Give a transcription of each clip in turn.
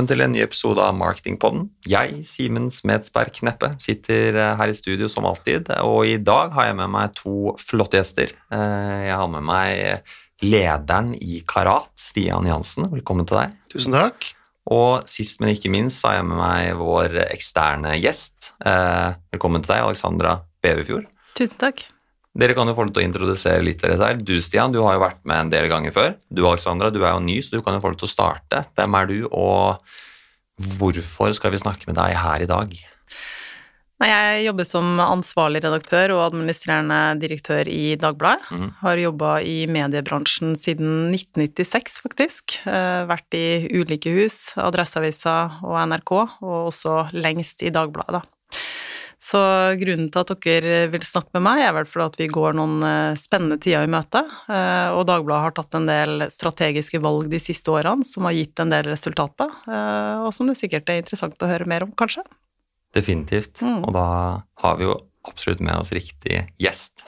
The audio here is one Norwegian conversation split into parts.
Velkommen til en ny episode av Marketingpodden. Jeg, Simen Smedsberg Kneppe, sitter eh, her i studio som alltid, og i dag har jeg med meg to flotte gjester. Eh, jeg har med meg lederen i Karat, Stian Jansen. Velkommen til deg. Tusen takk. Og sist, men ikke minst, har jeg med meg vår eksterne gjest. Eh, velkommen til deg, Alexandra Beverfjord. Tusen takk. Dere kan jo få til å introdusere litt dere selv. Du, Stian, du har jo vært med en del ganger før. Du, Alexandra, du er jo ny, så du kan jo få til å starte. Hvem er du, og hvorfor skal vi snakke med deg her i dag? Jeg jobber som ansvarlig redaktør og administrerende direktør i Dagbladet. Mm. Har jobba i mediebransjen siden 1996, faktisk. Eh, Vært i ulike hus, Adresseavisa og NRK, og også lengst i Dagbladet, da. Så grunnen til at dere vil snakke med meg, er vel fordi at vi går noen eh, spennende tider i møte, eh, og Dagbladet har tatt en del strategiske valg de siste årene som har gitt en del resultater, eh, og som det sikkert er interessant å høre mer om, kanskje. Definitivt. Mm. Og da har vi jo absolutt med oss riktig gjest.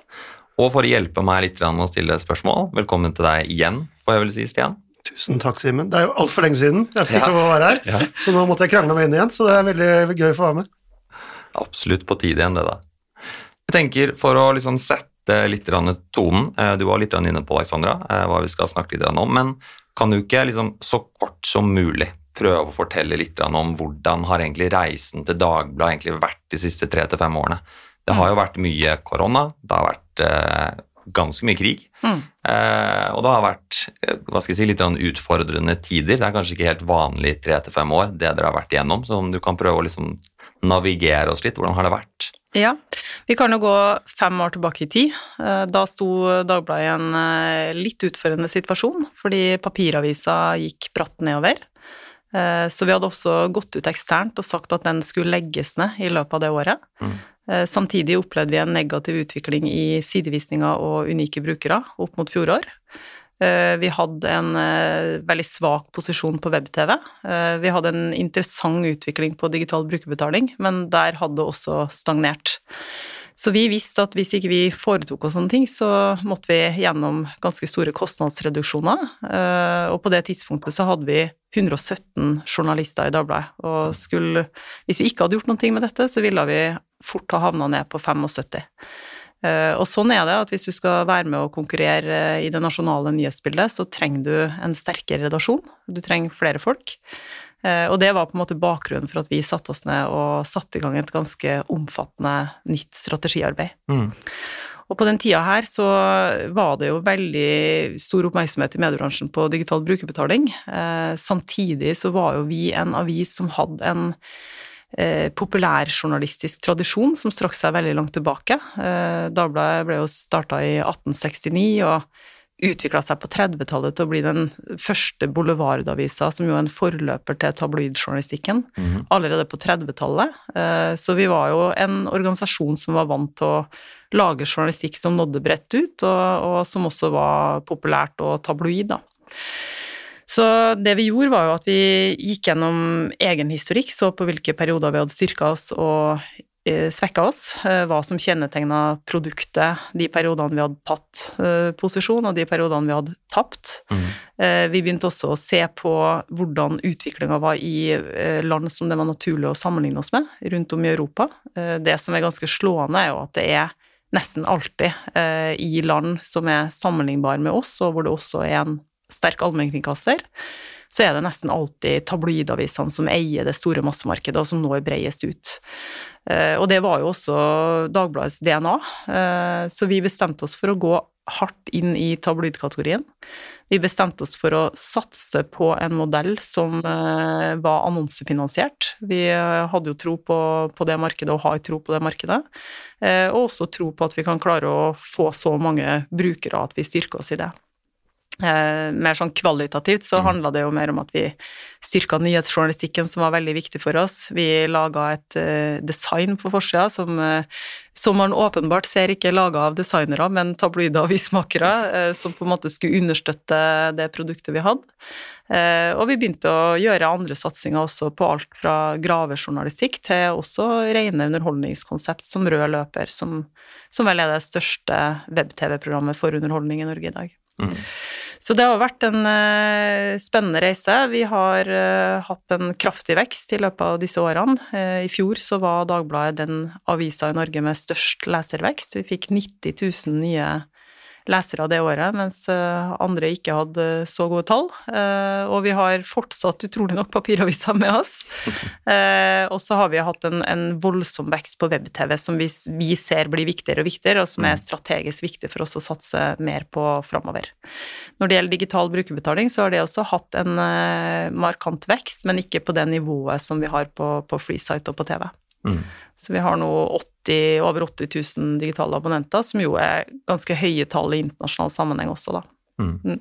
Og for å hjelpe meg litt med å stille spørsmål, velkommen til deg igjen, får jeg vel si, Stian. Tusen takk, Simen. Det er jo altfor lenge siden jeg fikk Ja. å være her, Ja. så nå måtte jeg krangle meg inn igjen, så det er veldig gøy å få være med. Absolutt på tide igjen, det da. Jeg tenker for å liksom sette litt tonen, eh, du var litt inne på Alexandra, eh, hva vi skal snakke litt om, men kan du ikke liksom så kort som mulig prøve å fortelle litt om hvordan har egentlig reisen til Dagbladet egentlig vært de siste tre til fem årene? Det har jo vært mye korona, det har vært eh, ganske mye krig, Mm. eh, og det har vært hva skal jeg si, litt utfordrende tider. Det er kanskje ikke helt vanlig tre til fem år, det dere har vært igjennom, så om du kan prøve å liksom navigere oss litt, hvordan har det vært? Ja, vi kan jo gå fem år tilbake i tid. Eh, Da sto Dagbladet i en eh, litt utfordrende situasjon, fordi papiravisa gikk bratt nedover. Eh, Så vi hadde også gått ut eksternt og sagt at den skulle legges ned i løpet av det året. Mm. Samtidig opplevde vi en negativ utvikling i sidevisninger og unike brukere opp mot fjorår. Eh, Vi hadde en eh, veldig svak posisjon på web-TV. Eh, Vi hadde en interessant utvikling på digital brukerbetaling, men der hadde det også stagnert. Så vi visste at hvis ikke vi foretok oss sånne ting, så måtte vi gjennom ganske store kostnadsreduksjoner. Og på det tidspunktet så hadde vi 117 journalister i Dagbladet, og skulle Hvis vi ikke hadde gjort noe med dette, så ville vi fort ha havna ned på 75. Eh, Og sånn er det, at hvis du skal være med å konkurrere i det nasjonale nyhetsbildet, så trenger du en sterkere redaksjon. Du trenger flere folk. Eh, Og det var på en måte bakgrunnen for at vi satte oss ned og satte i gang et ganske omfattende nytt strategiarbeid. Mm. Og på den tida her så var det jo veldig stor oppmerksomhet i mediebransjen på digital brukerbetaling. Eh, samtidig så var jo vi en avis som hadde en eh, populærjournalistisk tradisjon som strakk seg veldig langt tilbake. Eh, Dagbladet ble jo starta i 1869 og utvikla seg på 30-tallet til å bli den første boulevardavisa, som jo er en forløper til tabloidjournalistikken, Mhm. allerede på 30-tallet. Eh, Så vi var jo en organisasjon som var vant til å lage journalistikk som nådde bredt ut, og, og som også var populært og tabloid, da. Så det vi gjorde, var jo at vi gikk gjennom egen historikk, så på hvilke perioder vi hadde styrka oss og eh, svekka oss, eh, hva som kjennetegna produktet de periodene vi hadde tatt eh, posisjon, og de periodene vi hadde tapt. Eh, Vi begynte også å se på hvordan utviklinga var i land som det var naturlig å sammenligne oss med, rundt om i Europa. Det som er ganske slående, er jo at det er nesten alltid i land som er sammenlignbare med oss, og hvor det også er en sterk allmennkringkaster, så er det nesten alltid tabloidavisene som eier det store massemarkedet, og som når bredest ut. Eh, Og det var jo også Dagbladets DNA, eh, så vi bestemte oss for å gå hardt inn i tabloidkategorien. Vi bestemte oss for å satse på en modell som eh, var annonsefinansiert. Vi hadde jo tro på, på det markedet, og har tro på det markedet. Og også tro på at vi kan klare å få så mange brukere at vi styrker oss i det. Eh, mer sånn kvalitativt så handla det jo mer om at vi styrka nyhetsjournalistikken, som var veldig viktig for oss. Vi laga et eh, design på forsida som, eh, som man åpenbart ser ikke er laga av designere, men tabloide avismakere, eh, som på en måte skulle understøtte det produktet vi hadde. Eh, og vi begynte å gjøre andre satsinger også på alt fra gravejournalistikk til også rene underholdningskonsept som Rød løper, som, som vel er det største web-TV-programmet for underholdning i Norge i dag. Mm. Så det har vært en eh, spennende reise. Vi har eh, hatt en kraftig vekst i løpet av disse årene. Eh, I fjor så var Dagbladet den avisa i Norge med størst leservekst. Vi fikk 90 000 nye lesere det året, mens eh, andre ikke hadde så gode tall. Eh, og vi har fortsatt utrolig nok papiraviser med oss. Eh, og så har vi hatt en, en voldsom vekst på web-TV som vi, vi, ser blir viktigere og viktigere, og som er strategisk viktig for oss å satse mer på framover. Når det gjelder digital brukerbetaling, så har det også hatt en markant vekst, men ikke på det nivået som vi har på, på FreeSite og på TV. Mm. Så vi har nå 80, over 80 000 digitale abonnenter, som jo er ganske høye tall i internasjonal sammenheng også, da. Mm. Mm.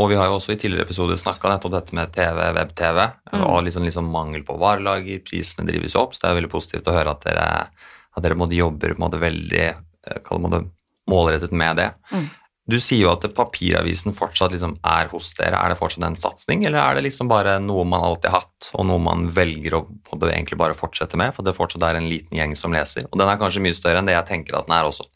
Og vi har jo også i tidligere episoder snakka nettopp dette med TV, web-TV, mm. og liksom, liksom, mangel på varelager, prisene drives opp, så det er veldig positivt å høre at dere, at dere måtte jobber på en måte veldig målrettet med det. Mm. Du sier jo at papiravisen fortsatt liksom er hos dere. Er det fortsatt en satsing, eller er det liksom bare noe man alltid har hatt, og noe man velger å egentlig bare fortsette med, for det fortsatt er en liten gjeng som leser? Og den er kanskje mye større enn det jeg tenker at den er også.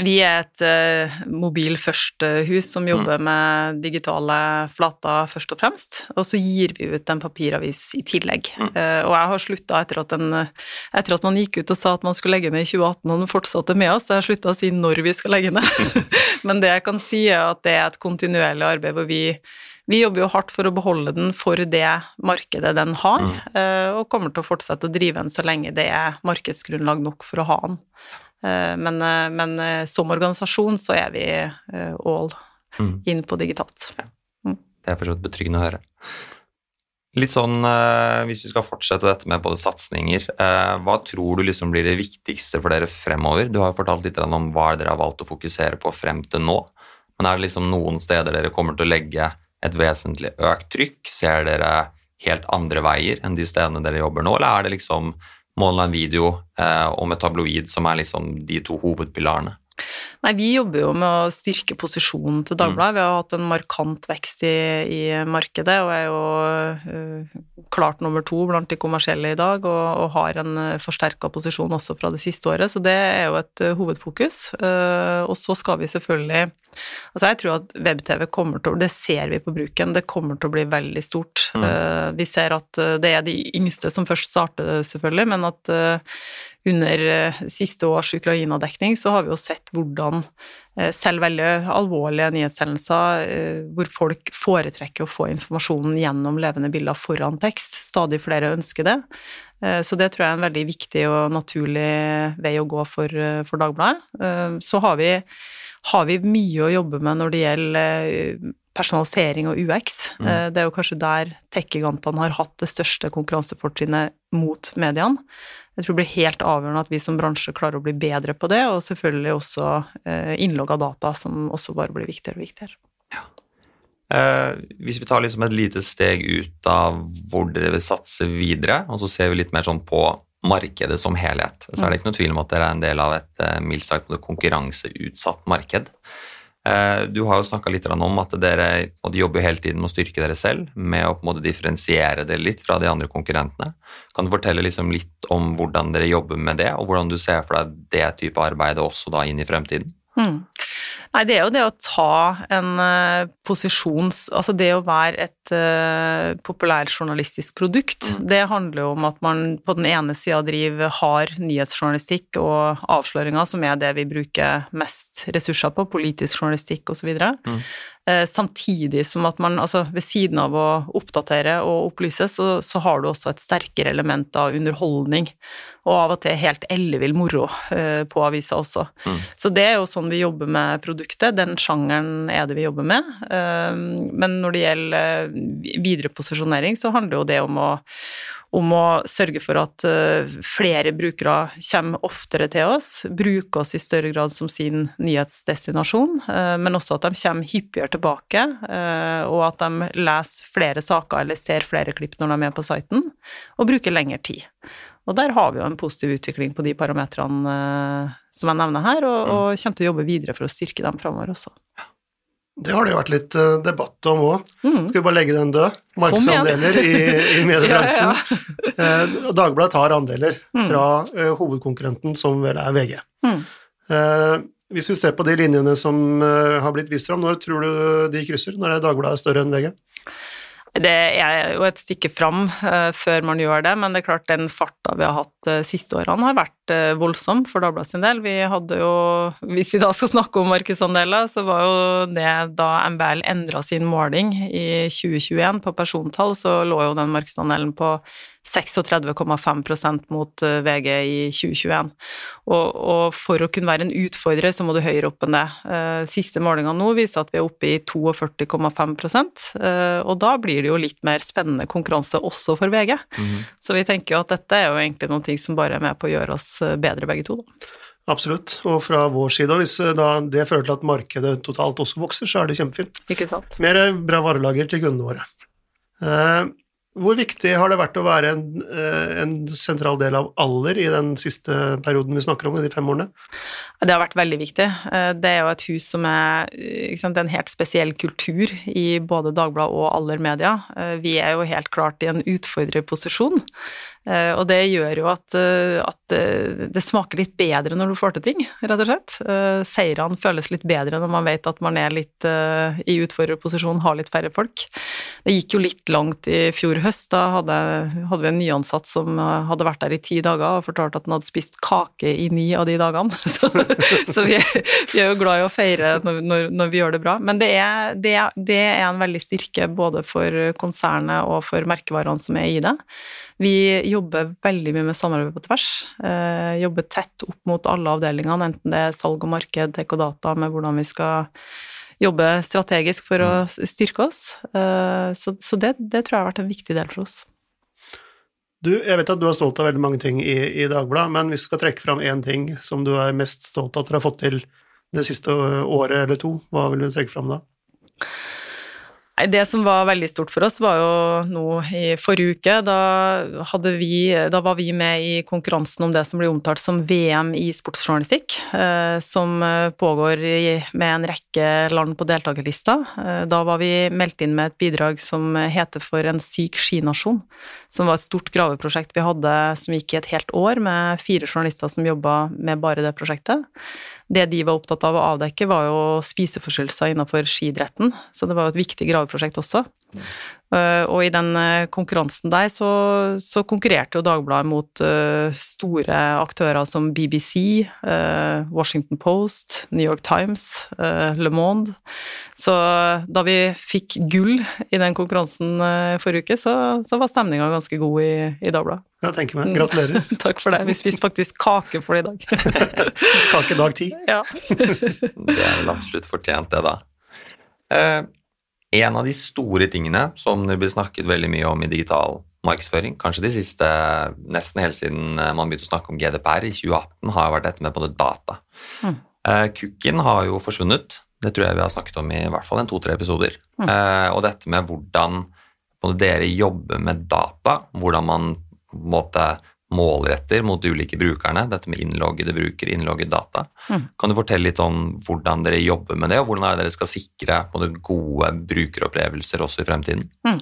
Vi er et uh, mobil først-hus som jobber mm. med digitale flater først og fremst, og så gir vi ut en papiravis i tillegg. Mm. Uh, og jeg har slutta etter, etter, at man gikk ut og sa at man skulle legge ned i 2018, og den fortsatte med oss, så jeg har slutta å si når vi skal legge ned. Men det jeg kan si, er at det er et kontinuerlig arbeid hvor vi vi jobber jo hardt for å beholde den for det markedet den har, mm. uh, og kommer til å fortsette å drive den så lenge det er markedsgrunnlag nok for å ha den. Eh, men, eh, men, eh, som organisasjon så er vi all mm. inn på digitalt. Mm. Det er for så vidt betryggende å høre. Litt sånn, Hvis vi skal fortsette dette med både satsinger, hva tror du liksom blir det viktigste for dere fremover? Du har jo fortalt litt om hva dere har valgt å fokusere på frem til nå. Men er det liksom noen steder dere kommer til å legge et vesentlig økt trykk? Ser dere helt andre veier enn de stedene dere jobber nå, eller er det liksom online-video eh, og med tabloid som er liksom de to hovedpilarene? Nei, vi jobber jo med å styrke posisjonen til Dagbladet. Mm. Vi har hatt en markant vekst i, i markedet og er jo uh, klart nummer to blant de kommersielle i dag, og, og har en uh, forsterka posisjon også fra det siste året, så det er jo et uh, hovedfokus. Uh, og så skal vi selvfølgelig Altså, jeg tror at web-TV kommer til å Det ser vi på bruken, det kommer til å bli veldig stort. Mm. vi ser at det er de yngste som først starter, selvfølgelig, men at under eh, siste års Ukraina-dekning så har vi jo sett hvordan eh, selv veldig alvorlige nyhetshendelser eh, hvor folk foretrekker å få informasjonen gjennom levende bilder foran tekst. Stadig flere ønsker det. Så det tror jeg er en veldig viktig og naturlig vei å gå for, for Dagbladet. Så har vi, har vi, mye å jobbe med når det gjelder personalisering og UX. Mm. Det er jo kanskje der tech-gigantene har hatt det største konkurransefortrinnet mot mediene. Jeg tror det blir helt avgjørende at vi som bransje klarer å bli bedre på det, og selvfølgelig også eh, innlogg av data, som også bare blir viktigere og viktigere. Ja. Eh, hvis vi tar liksom et lite steg ut av hvor dere vil satse videre, og så ser vi litt mer sånn på markedet som helhet, så er det mm. ikke noe tvil om at dere er en del av et eh, mildt sagt konkurranseutsatt marked. Eh, du har jo snakka litt om at dere jobber hele tiden med å styrke dere selv, med å på en måte differensiere det litt fra de andre konkurrentene. Kan du fortelle liksom litt om hvordan dere jobber med det, og hvordan du ser for deg det type arbeidet også da inn i fremtiden? Mm. Nei, det er jo det å ta en uh, posisjons... Altså det å være et uh, populærjournalistisk produkt, mm. det handler jo om at man på den ene sida driver hard nyhetsjournalistikk og avsløringer, som er det vi bruker mest ressurser på, politisk journalistikk osv. Mm. Uh, samtidig som at man, altså ved siden av å oppdatere og opplyse, så, så har du også et sterkere element av underholdning og av og til helt ellevill moro uh, på avisa også. Mm. Så det er jo sånn vi jobber med produktet, den sjangeren er det vi jobber med. Uh, men når det gjelder videre posisjonering, så handler jo det om å, om å sørge for at flere brukere kommer oftere til oss, bruker oss i større grad som sin nyhetsdestinasjon, men også at de kommer hyppigere tilbake, og at de leser flere saker eller ser flere klipp når de er med på siten, og bruker lengre tid. Og der har vi jo en positiv utvikling på de parametrene eh, som jeg nevner her, og, mm. og, kommer til å jobbe videre for å styrke dem framover også. Det har det jo vært litt uh, debatt om òg. Mm. Skal vi bare legge den død? Markedsandeler i, i mediebransjen. ja, ja. uh, Dagbladet tar andeler mm. fra uh, hovedkonkurrenten, som vel er VG. Mm. Hvis vi ser på de linjene som har blitt vist fram, når tror du de krysser? Når er Dagbladet større enn VG? Det er jo et stykke fram uh, før man gjør det, men det er klart den farta vi har hatt de uh, siste årene har vært uh, voldsom for Dagbladet sin del. Vi hadde jo, hvis vi da skal snakke om markedsandeler, så var jo det da MBL endra sin måling i 2021 på persontall, så lå jo den markedsandelen på 36,5% mot eh, VG i 2021. Og, og, for å kunne være en utfordrer, så må du høyere opp enn det. Eh, siste målinga nå viser at vi er oppe i 42,5 eh, og da blir det jo litt mer spennende konkurranse også for VG. Mm -hmm. Så vi tenker jo at dette er jo egentlig noe som bare er med på å gjøre oss bedre begge to, da. Absolutt, og fra vår side, hvis da det fører til at markedet totalt også vokser, så er det kjempefint. Ikke sant. Mer bra varelager til kundene våre. Hvor viktig har det vært å være en, eh, en, sentral del av alder i den siste perioden vi snakker om, i de fem årene? Det har vært veldig viktig. Eh, det er jo et hus som er sant, en helt spesiell kultur i både Dagbladet og Aller Media. Eh, vi er jo helt klart i en utfordrerposisjon. Eh, og det gjør jo at, eh, at, eh, det smaker litt bedre når du får til ting, rett og slett. Seirene føles litt bedre når man vet at man er litt i utfordrerposisjon, har litt færre folk. Det gikk jo litt langt i fjor høst. Da hadde, hadde vi en nyansatt som hadde vært der i ti dager og fortalt at han hadde spist kake i ni av de dagene. Så, så vi, vi, er jo glad i å feire når, når, når vi gjør det bra. Men det er, det, det er en veldig styrke både for konsernet og for merkevarene som er i det. Vi jobber veldig mye med samarbeid på tvers. Eh, jobber tett opp mot alle avdelingene, enten det er salg og marked, tech og data, med hvordan vi skal jobbe strategisk for å mm. styrke oss. Eh, så, så det, det, tror jeg har vært en viktig del for oss. Du, jeg vet at du er stolt av veldig mange ting i, i Dagbladet, men hvis du skal trekke fram én ting som du er mest stolt av at dere har fått til det siste året eller to, hva vil du trekke fram da? Det som var veldig stort for oss, var jo nå i forrige uke. Da, vi, da, var vi med i konkurransen om det som blir omtalt som VM i sportsjournalistikk, eh, som eh, pågår med en rekke land på deltakerlista. Eh, da var vi meldt inn med et bidrag som heter For en syk skinasjon, som var et stort graveprosjekt vi hadde som gikk i et helt år, med fire journalister som jobba med bare det prosjektet det de var opptatt av å avdekke, var jo spiseforstyrrelser innenfor skidretten, så det var jo et viktig graveprosjekt også. Mm. Uh, og i den uh, konkurransen der så, så, konkurrerte jo Dagbladet mot uh, store aktører som BBC, Washington Post, New York Times, Le Monde. Så da vi fikk gull i den konkurransen forrige uke, så, så var stemninga ganske god i, i Dagbladet. Ja, tenker meg. Gratulerer. Takk for det. Vi spiste faktisk kake for det i dag. kake dag ti. Ja. det er vel absolutt fortjent, det, da. Uh, en av de store tingene som det blir snakket veldig mye om i digital markedsføring, kanskje de siste nesten helt siden eh, man begynte å snakke om GDPR i 2018, har vært dette med både data. Mm. Uh, Cooking har jo forsvunnet. Det tror jeg vi har snakket om i hvert fall en to-tre episoder. Mm. Uh, og dette med hvordan dere jobber med data, hvordan man måte målretter mot de ulike brukerne, dette med innloggede brukere, innloggede data. Mm. Kan du fortelle litt om hvordan dere jobber med det, og hvordan er det dere skal sikre gode brukeropplevelser også i fremtiden? Mm.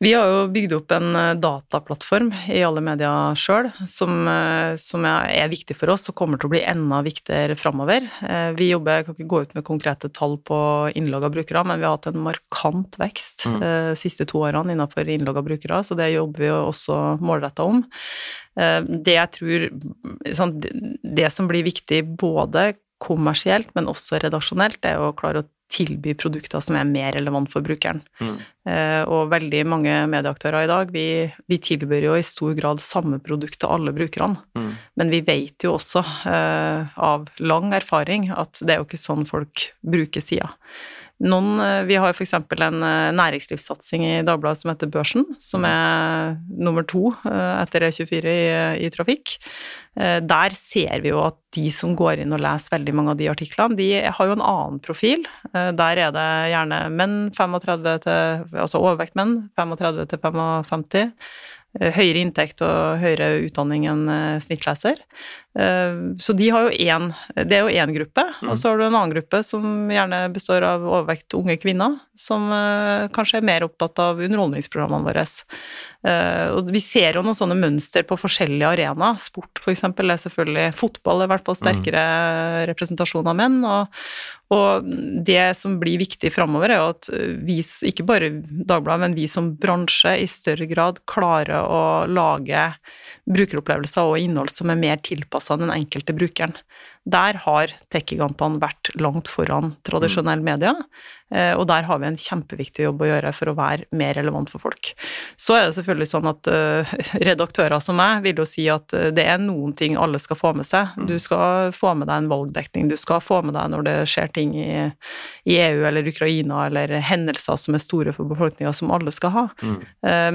Vi har jo bygd opp en eh, dataplattform i alle medier sjøl, som, eh, som, er viktig for oss og kommer til å bli enda viktigere framover. Eh, vi jobber, jeg kan ikke gå ut med konkrete tall på innlogg av brukere, men vi har hatt en markant vekst mm. de siste to årene innenfor innlogg av brukere, så det jobber vi også målretta om. Det jeg tror Det som blir viktig både kommersielt, men også redaksjonelt, er å klare å tilby produkter som er mer relevant for brukeren. Mm. Eh, og veldig mange medieaktører i dag, vi, vi, tilbyr jo i stor grad samme produkt til alle brukerne. Mm. Men vi vet jo også eh, av lang erfaring at det er jo ikke sånn folk bruker sida. Noen, eh, vi har f.eks. en eh, næringslivssatsing i Dagbladet som heter Børsen, som mm. er nummer to eh, etter E24 i, i, trafikk. Der ser vi jo at de som går inn og leser veldig mange av de artiklene, de har jo en annen profil. Der er det gjerne menn 35 til Altså overvekt menn 35 til 55. eh, høyere inntekt og høyere utdanning enn snittleser. Så de har jo én Det er jo én gruppe, og så har du en annen gruppe som gjerne består av overvekt unge kvinner, som kanskje er mer opptatt av underholdningsprogrammene våre. Og vi ser jo noen sånne mønster på forskjellige arenaer. Sport f.eks. er selvfølgelig Fotball er i hvert fall sterkere representasjon av menn, og, og det som blir viktig framover, er jo at vi, ikke bare Dagbladet, men vi som bransje i større grad klarer å lage brukeropplevelser og innhold som er mer tilpassa den enkelte brukeren. Der har tech-gigantene vært langt foran tradisjonell media, eh, og der har vi en kjempeviktig jobb å gjøre for å være mer relevant for folk. Så er det selvfølgelig sånn at uh, redaktører som meg vil jo si at eh, det er noen ting alle skal få med seg. Du skal få med deg en valgdekning, du skal få med deg når det skjer ting i, i EU eller Ukraina eller hendelser som er store for befolkninga, som alle skal ha. Mm.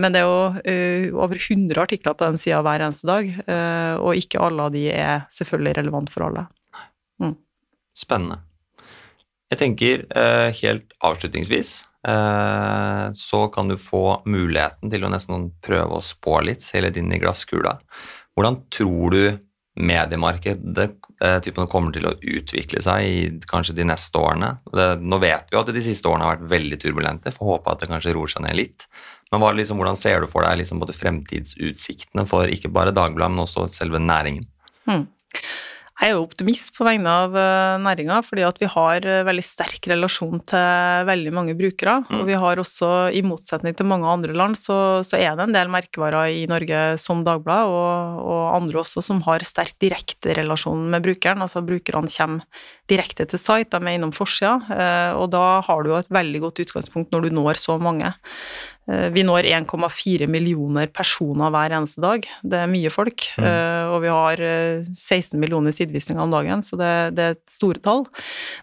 Men det er jo over 100 artikler på den sida hver eneste dag, og ikke alle av de er selvfølgelig relevant for alle. Mm. Spennende. Jeg tenker eh, helt avslutningsvis eh, så kan du få muligheten til å nesten prøve å spå litt, se litt inn i glasskula. Hvordan tror du mediemarkedet eh, kommer til å utvikle seg i kanskje de neste årene? Det, nå vet vi at de siste årene har vært veldig turbulente, får håpe at det kanskje roer seg ned litt. Men hva, liksom, hvordan ser du for deg liksom, både fremtidsutsiktene for ikke bare Dagbladet, men også selve næringen? Mm. Jeg er jo optimist på vegne av eh, næringa, fordi at vi har eh, veldig sterk relasjon til veldig mange brukere. Mm. Og vi har også, i motsetning til mange andre land, så, så er det en del merkevarer i Norge som Dagbladet, og, og, andre også, som har sterk direkte relasjon med brukeren. Altså brukerne kommer direkte til site, de er innom forsida, eh, og da har du jo et veldig godt utgangspunkt når du når så mange. Eh, vi når 1,4 millioner personer hver eneste dag. Det er mye folk. Mm. Eh, og vi har 16 eh, millioner sidevisninger om dagen, så det, det, er store tall.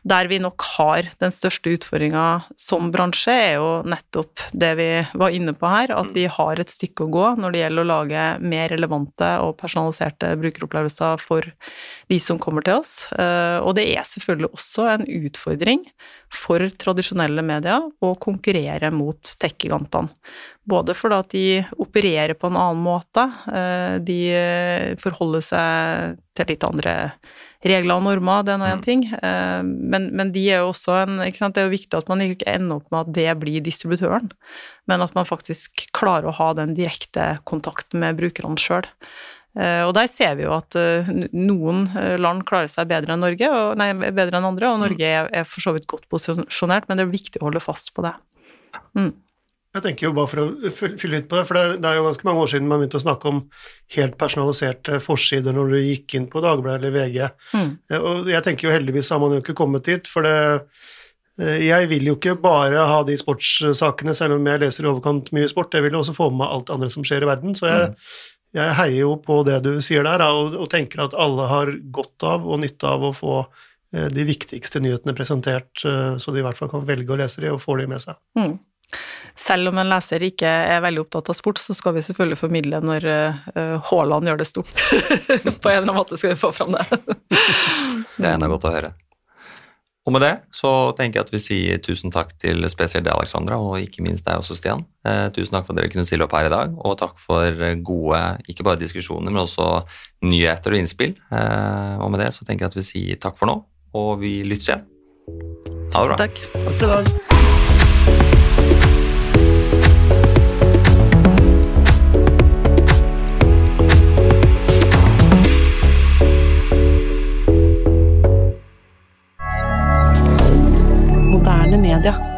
Der vi nok har den største utfordringa som bransje, er jo nettopp det vi var inne på her, at vi har et stykke å gå når det gjelder å lage mer relevante og personaliserte brukeropplevelser for de som kommer til oss. Og det er selvfølgelig også en utfordring for tradisjonelle medier å konkurrere mot tech-gigantene. Både fordi at de opererer på en annen måte, eh, de forholder seg til litt andre regler og normer, det er nå én mm. ting, eh, men, men, de er jo også en? Det er jo viktig at man ikke ender opp med at det blir distributøren, men at man faktisk klarer å ha den direkte kontakten med brukerne sjøl. Eh, og der ser vi jo at eh, noen eh, land klarer seg bedre enn Norge, og, nei, bedre enn andre, og mm. Norge er, for så vidt godt posisjonert, men det er viktig å holde fast på det. Mm. Jeg tenker jo bare for å fylle litt på det, for det, er jo ganske mange år siden man begynte å snakke om helt personaliserte forsider når du gikk inn på Dagbladet eller VG. Mm. Og jeg tenker jo heldigvis har man jo ikke kommet dit, for det jeg vil jo ikke bare ha de sportssakene, selv om jeg leser i overkant mye sport. Jeg vil jo også få med meg alt andre som skjer i verden. Så jeg, mm jeg heier jo på det du sier der, og, og, tenker at alle har godt av og nytte av å få eh, de viktigste nyhetene presentert, eh, så de i hvert fall kan velge å lese de og få de med seg. Mm. Selv om en leser ikke er veldig opptatt av sport, så skal vi selvfølgelig formidle når uh, Haaland gjør det stort. På en eller annen måte skal vi få fram det. det er enda godt å høre. Og med det så tenker jeg at vi sier tusen takk til spesielt deg, Alexandra, og ikke minst deg også, Stian. Eh, tusen takk for at dere kunne stille opp her i dag, og takk for gode ikke bare diskusjoner, men også nyheter og innspill. Eh, og med det så tenker jeg at vi sier takk for nå, og vi lyttes igjen. Ha det bra. Takk. takk dag. rien.